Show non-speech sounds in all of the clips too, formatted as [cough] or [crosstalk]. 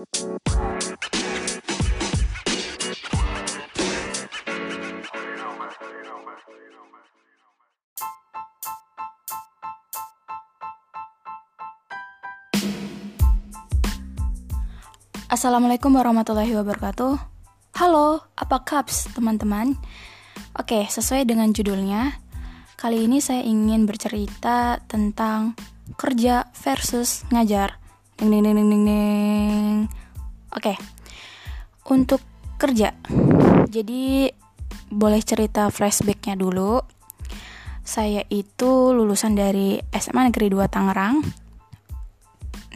Assalamualaikum warahmatullahi wabarakatuh. Halo, apa kaps teman-teman? Oke, sesuai dengan judulnya, kali ini saya ingin bercerita tentang kerja versus ngajar. Ding ding ding ding. ding. Oke. Untuk kerja. Jadi boleh cerita flashbacknya dulu. Saya itu lulusan dari SMA Negeri 2 Tangerang.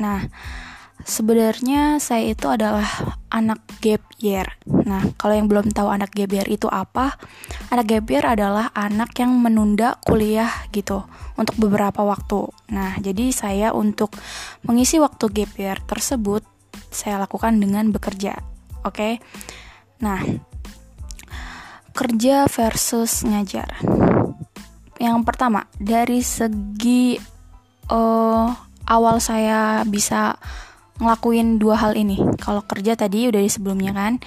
Nah, sebenarnya saya itu adalah anak gap year. Nah, kalau yang belum tahu anak gap year itu apa, anak gap year adalah anak yang menunda kuliah gitu untuk beberapa waktu. Nah, jadi saya untuk mengisi waktu gap year tersebut saya lakukan dengan bekerja. Oke. Okay? Nah, kerja versus ngajar. Yang pertama, dari segi uh, awal saya bisa ngelakuin dua hal ini. Kalau kerja tadi udah di sebelumnya kan,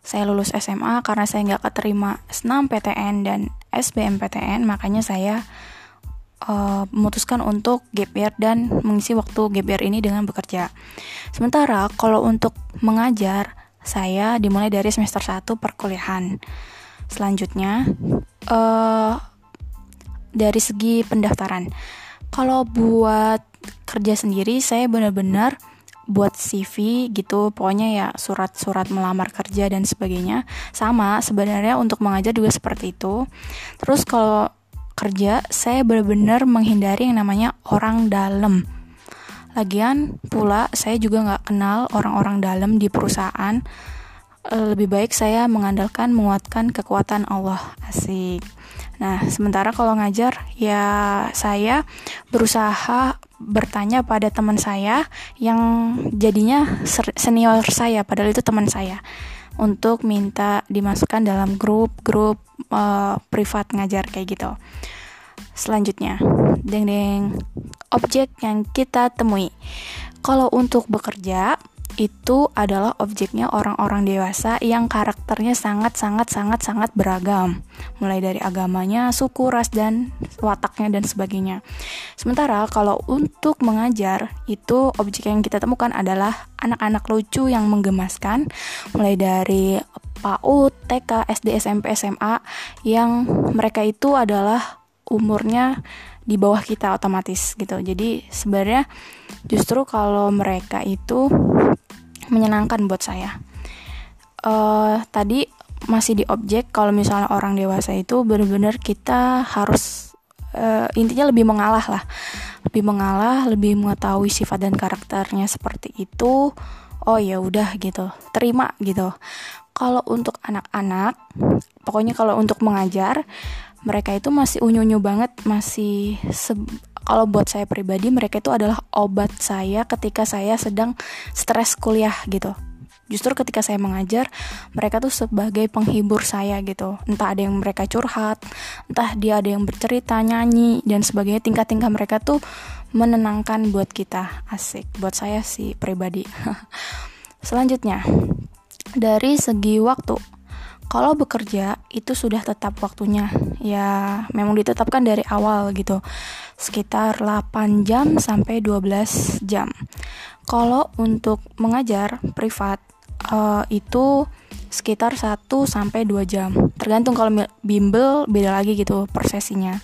saya lulus SMA karena saya nggak keterima SNAM PTN dan SBMPTN, makanya saya uh, memutuskan untuk gap year dan mengisi waktu gap year ini dengan bekerja. Sementara kalau untuk mengajar, saya dimulai dari semester 1 perkuliahan. Selanjutnya, uh, dari segi pendaftaran. Kalau buat kerja sendiri, saya benar-benar buat CV gitu pokoknya ya surat-surat melamar kerja dan sebagainya. Sama sebenarnya untuk mengajar juga seperti itu. Terus kalau kerja saya benar-benar menghindari yang namanya orang dalam. Lagian pula saya juga nggak kenal orang-orang dalam di perusahaan lebih baik saya mengandalkan menguatkan kekuatan Allah asik Nah, sementara kalau ngajar, ya saya berusaha bertanya pada teman saya yang jadinya senior saya, padahal itu teman saya, untuk minta dimasukkan dalam grup-grup uh, privat ngajar kayak gitu. Selanjutnya, deng deng, objek yang kita temui. Kalau untuk bekerja, itu adalah objeknya orang-orang dewasa yang karakternya sangat-sangat-sangat-sangat beragam, mulai dari agamanya, suku, ras, dan wataknya, dan sebagainya. Sementara kalau untuk mengajar, itu objek yang kita temukan adalah anak-anak lucu yang menggemaskan, mulai dari PAUD, TK, SD, SMP, SMA, yang mereka itu adalah umurnya di bawah kita otomatis gitu. Jadi sebenarnya justru kalau mereka itu menyenangkan buat saya. Uh, tadi masih di objek kalau misalnya orang dewasa itu benar-benar kita harus uh, intinya lebih mengalah lah, lebih mengalah, lebih mengetahui sifat dan karakternya seperti itu. Oh ya udah gitu, terima gitu. Kalau untuk anak-anak, pokoknya kalau untuk mengajar, mereka itu masih unyu-unyu banget, masih kalau buat saya pribadi mereka itu adalah obat saya ketika saya sedang stres kuliah gitu. Justru ketika saya mengajar mereka tuh sebagai penghibur saya gitu. Entah ada yang mereka curhat entah dia ada yang bercerita nyanyi dan sebagainya. Tingkah-tingkah mereka tuh menenangkan buat kita. Asik. Buat saya sih pribadi. [laughs] Selanjutnya dari segi waktu kalau bekerja itu sudah tetap waktunya. Ya memang ditetapkan dari awal gitu. Sekitar 8 jam sampai 12 jam. Kalau untuk mengajar privat uh, itu sekitar 1 sampai 2 jam. Tergantung kalau bimbel beda lagi gitu persesinya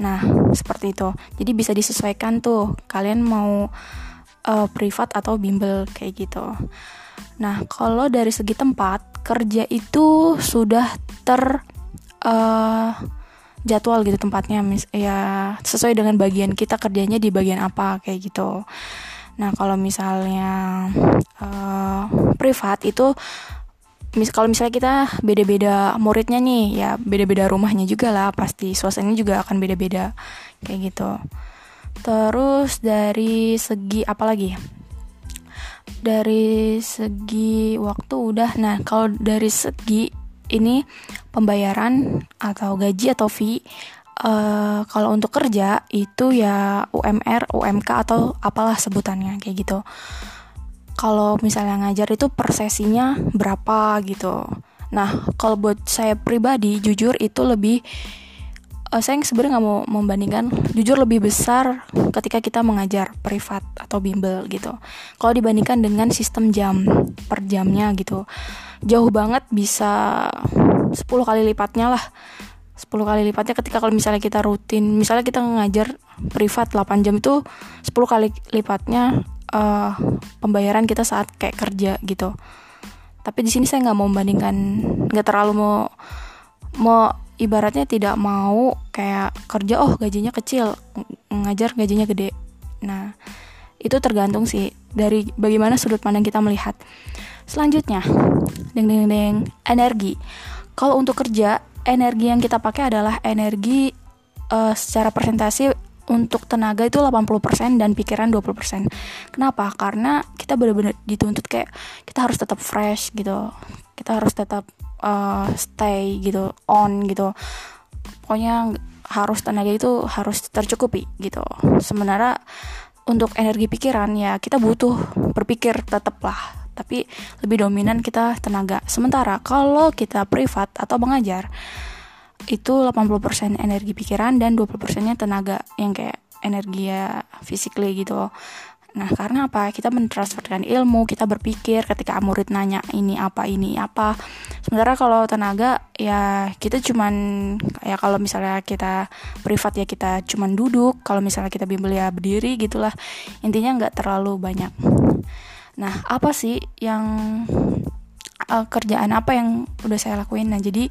nah seperti itu. Jadi bisa disesuaikan tuh kalian mau uh, privat atau bimbel kayak gitu. Nah kalau dari segi tempat kerja itu sudah ter uh, jadwal gitu tempatnya mis ya sesuai dengan bagian kita kerjanya di bagian apa kayak gitu. Nah kalau misalnya uh, privat itu mis kalau misalnya kita beda-beda muridnya nih ya beda-beda rumahnya juga lah pasti suasananya juga akan beda-beda kayak gitu. Terus dari segi apa lagi dari segi waktu udah nah kalau dari segi ini pembayaran atau gaji atau fee uh, kalau untuk kerja itu ya UMR, UMK atau apalah sebutannya kayak gitu. kalau misalnya ngajar itu persesinya berapa gitu. Nah, kalau buat saya pribadi, jujur itu lebih saya sebenarnya nggak mau membandingkan. Jujur lebih besar ketika kita mengajar privat atau bimbel gitu. Kalau dibandingkan dengan sistem jam per jamnya gitu. Jauh banget bisa 10 kali lipatnya lah. 10 kali lipatnya ketika kalau misalnya kita rutin misalnya kita ngajar privat 8 jam itu 10 kali lipatnya uh, pembayaran kita saat kayak kerja gitu. Tapi di sini saya nggak mau membandingkan nggak terlalu mau mau ibaratnya tidak mau kayak kerja oh gajinya kecil ngajar gajinya gede nah itu tergantung sih dari bagaimana sudut pandang kita melihat selanjutnya deng deng deng energi kalau untuk kerja energi yang kita pakai adalah energi uh, secara presentasi untuk tenaga itu 80% dan pikiran 20%. Kenapa? Karena kita benar-benar dituntut kayak kita harus tetap fresh gitu. Kita harus tetap uh, stay gitu, on gitu. Pokoknya harus tenaga itu harus tercukupi gitu. Sementara untuk energi pikiran ya kita butuh berpikir tetap lah tapi lebih dominan kita tenaga. Sementara kalau kita privat atau mengajar itu 80% energi pikiran dan 20%-nya tenaga yang kayak energi ya physically gitu. Nah, karena apa? Kita mentransferkan ilmu, kita berpikir ketika murid nanya ini apa, ini apa. Sementara kalau tenaga ya kita cuman ya kalau misalnya kita privat ya kita cuman duduk, kalau misalnya kita bimbel ya berdiri gitulah. Intinya nggak terlalu banyak. Nah, apa sih yang uh, kerjaan apa yang udah saya lakuin? Nah, jadi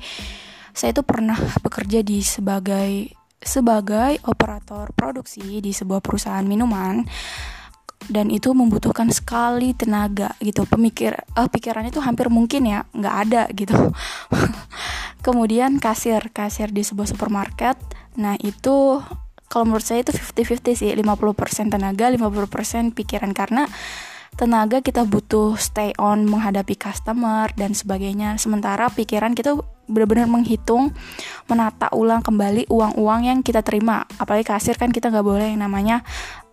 saya itu pernah bekerja di sebagai sebagai operator produksi di sebuah perusahaan minuman dan itu membutuhkan sekali tenaga gitu. Pemikir uh, pikirannya itu hampir mungkin ya nggak ada gitu. [laughs] Kemudian kasir kasir di sebuah supermarket. Nah itu kalau menurut saya itu 50-50 sih 50% tenaga 50% pikiran. Karena tenaga kita butuh stay on menghadapi customer dan sebagainya. Sementara pikiran kita benar-benar menghitung menata ulang kembali uang-uang yang kita terima apalagi kasir kan kita nggak boleh yang namanya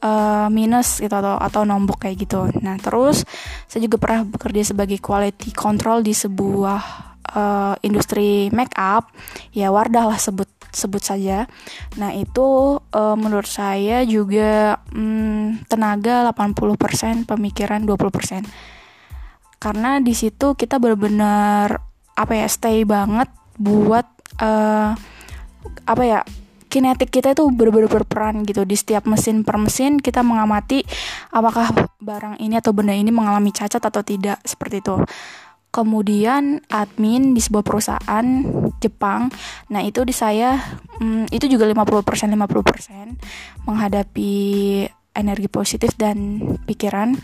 uh, minus gitu atau atau nombok kayak gitu nah terus saya juga pernah bekerja sebagai quality control di sebuah uh, industri make up ya Wardah lah sebut sebut saja. Nah, itu uh, menurut saya juga um, tenaga 80%, pemikiran 20%. Karena di situ kita benar-benar apa ya, stay banget buat uh, apa ya? kinetik kita itu benar-benar berperan gitu di setiap mesin per mesin kita mengamati apakah barang ini atau benda ini mengalami cacat atau tidak seperti itu kemudian admin di sebuah perusahaan Jepang nah itu di saya hmm, itu juga 50% 50% menghadapi energi positif dan pikiran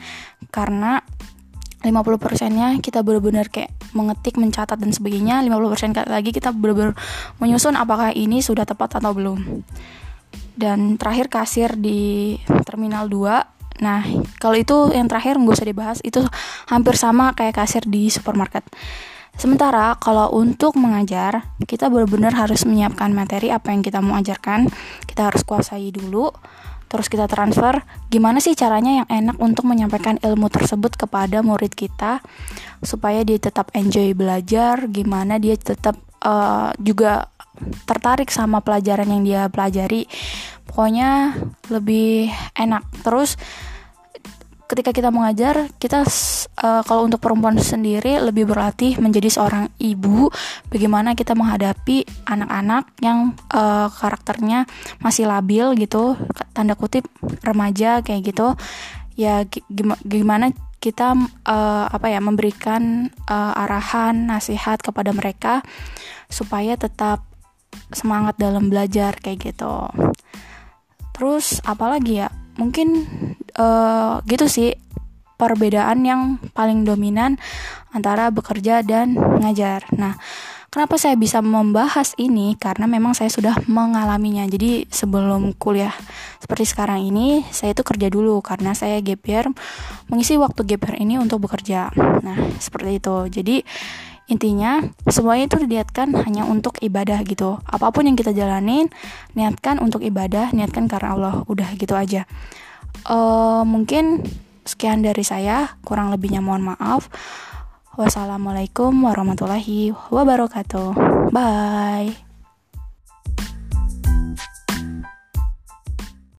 karena 50 persennya kita benar-benar kayak mengetik, mencatat dan sebagainya. 50 persen lagi kita benar-benar menyusun apakah ini sudah tepat atau belum. Dan terakhir kasir di terminal 2 Nah, kalau itu yang terakhir nggak usah dibahas, itu hampir sama kayak kasir di supermarket. Sementara kalau untuk mengajar, kita benar-benar harus menyiapkan materi apa yang kita mau ajarkan. Kita harus kuasai dulu, terus kita transfer. Gimana sih caranya yang enak untuk menyampaikan ilmu tersebut kepada murid kita supaya dia tetap enjoy belajar, gimana dia tetap uh, juga tertarik sama pelajaran yang dia pelajari pokoknya lebih enak terus ketika kita mengajar kita uh, kalau untuk perempuan sendiri lebih berlatih menjadi seorang ibu bagaimana kita menghadapi anak-anak yang uh, karakternya masih labil gitu tanda kutip remaja kayak gitu. Ya gimana kita uh, apa ya memberikan uh, arahan nasihat kepada mereka supaya tetap semangat dalam belajar kayak gitu. Terus apalagi ya mungkin uh, gitu sih perbedaan yang paling dominan antara bekerja dan mengajar nah Kenapa saya bisa membahas ini? Karena memang saya sudah mengalaminya. Jadi sebelum kuliah seperti sekarang ini, saya itu kerja dulu karena saya gap year, mengisi waktu gap year ini untuk bekerja. Nah, seperti itu. Jadi Intinya, semuanya itu diniatkan hanya untuk ibadah gitu. Apa pun yang kita jalanin, niatkan untuk ibadah, niatkan karena Allah. Udah gitu aja. Uh, mungkin sekian dari saya kurang lebihnya mohon maaf wassalamualaikum warahmatullahi wabarakatuh bye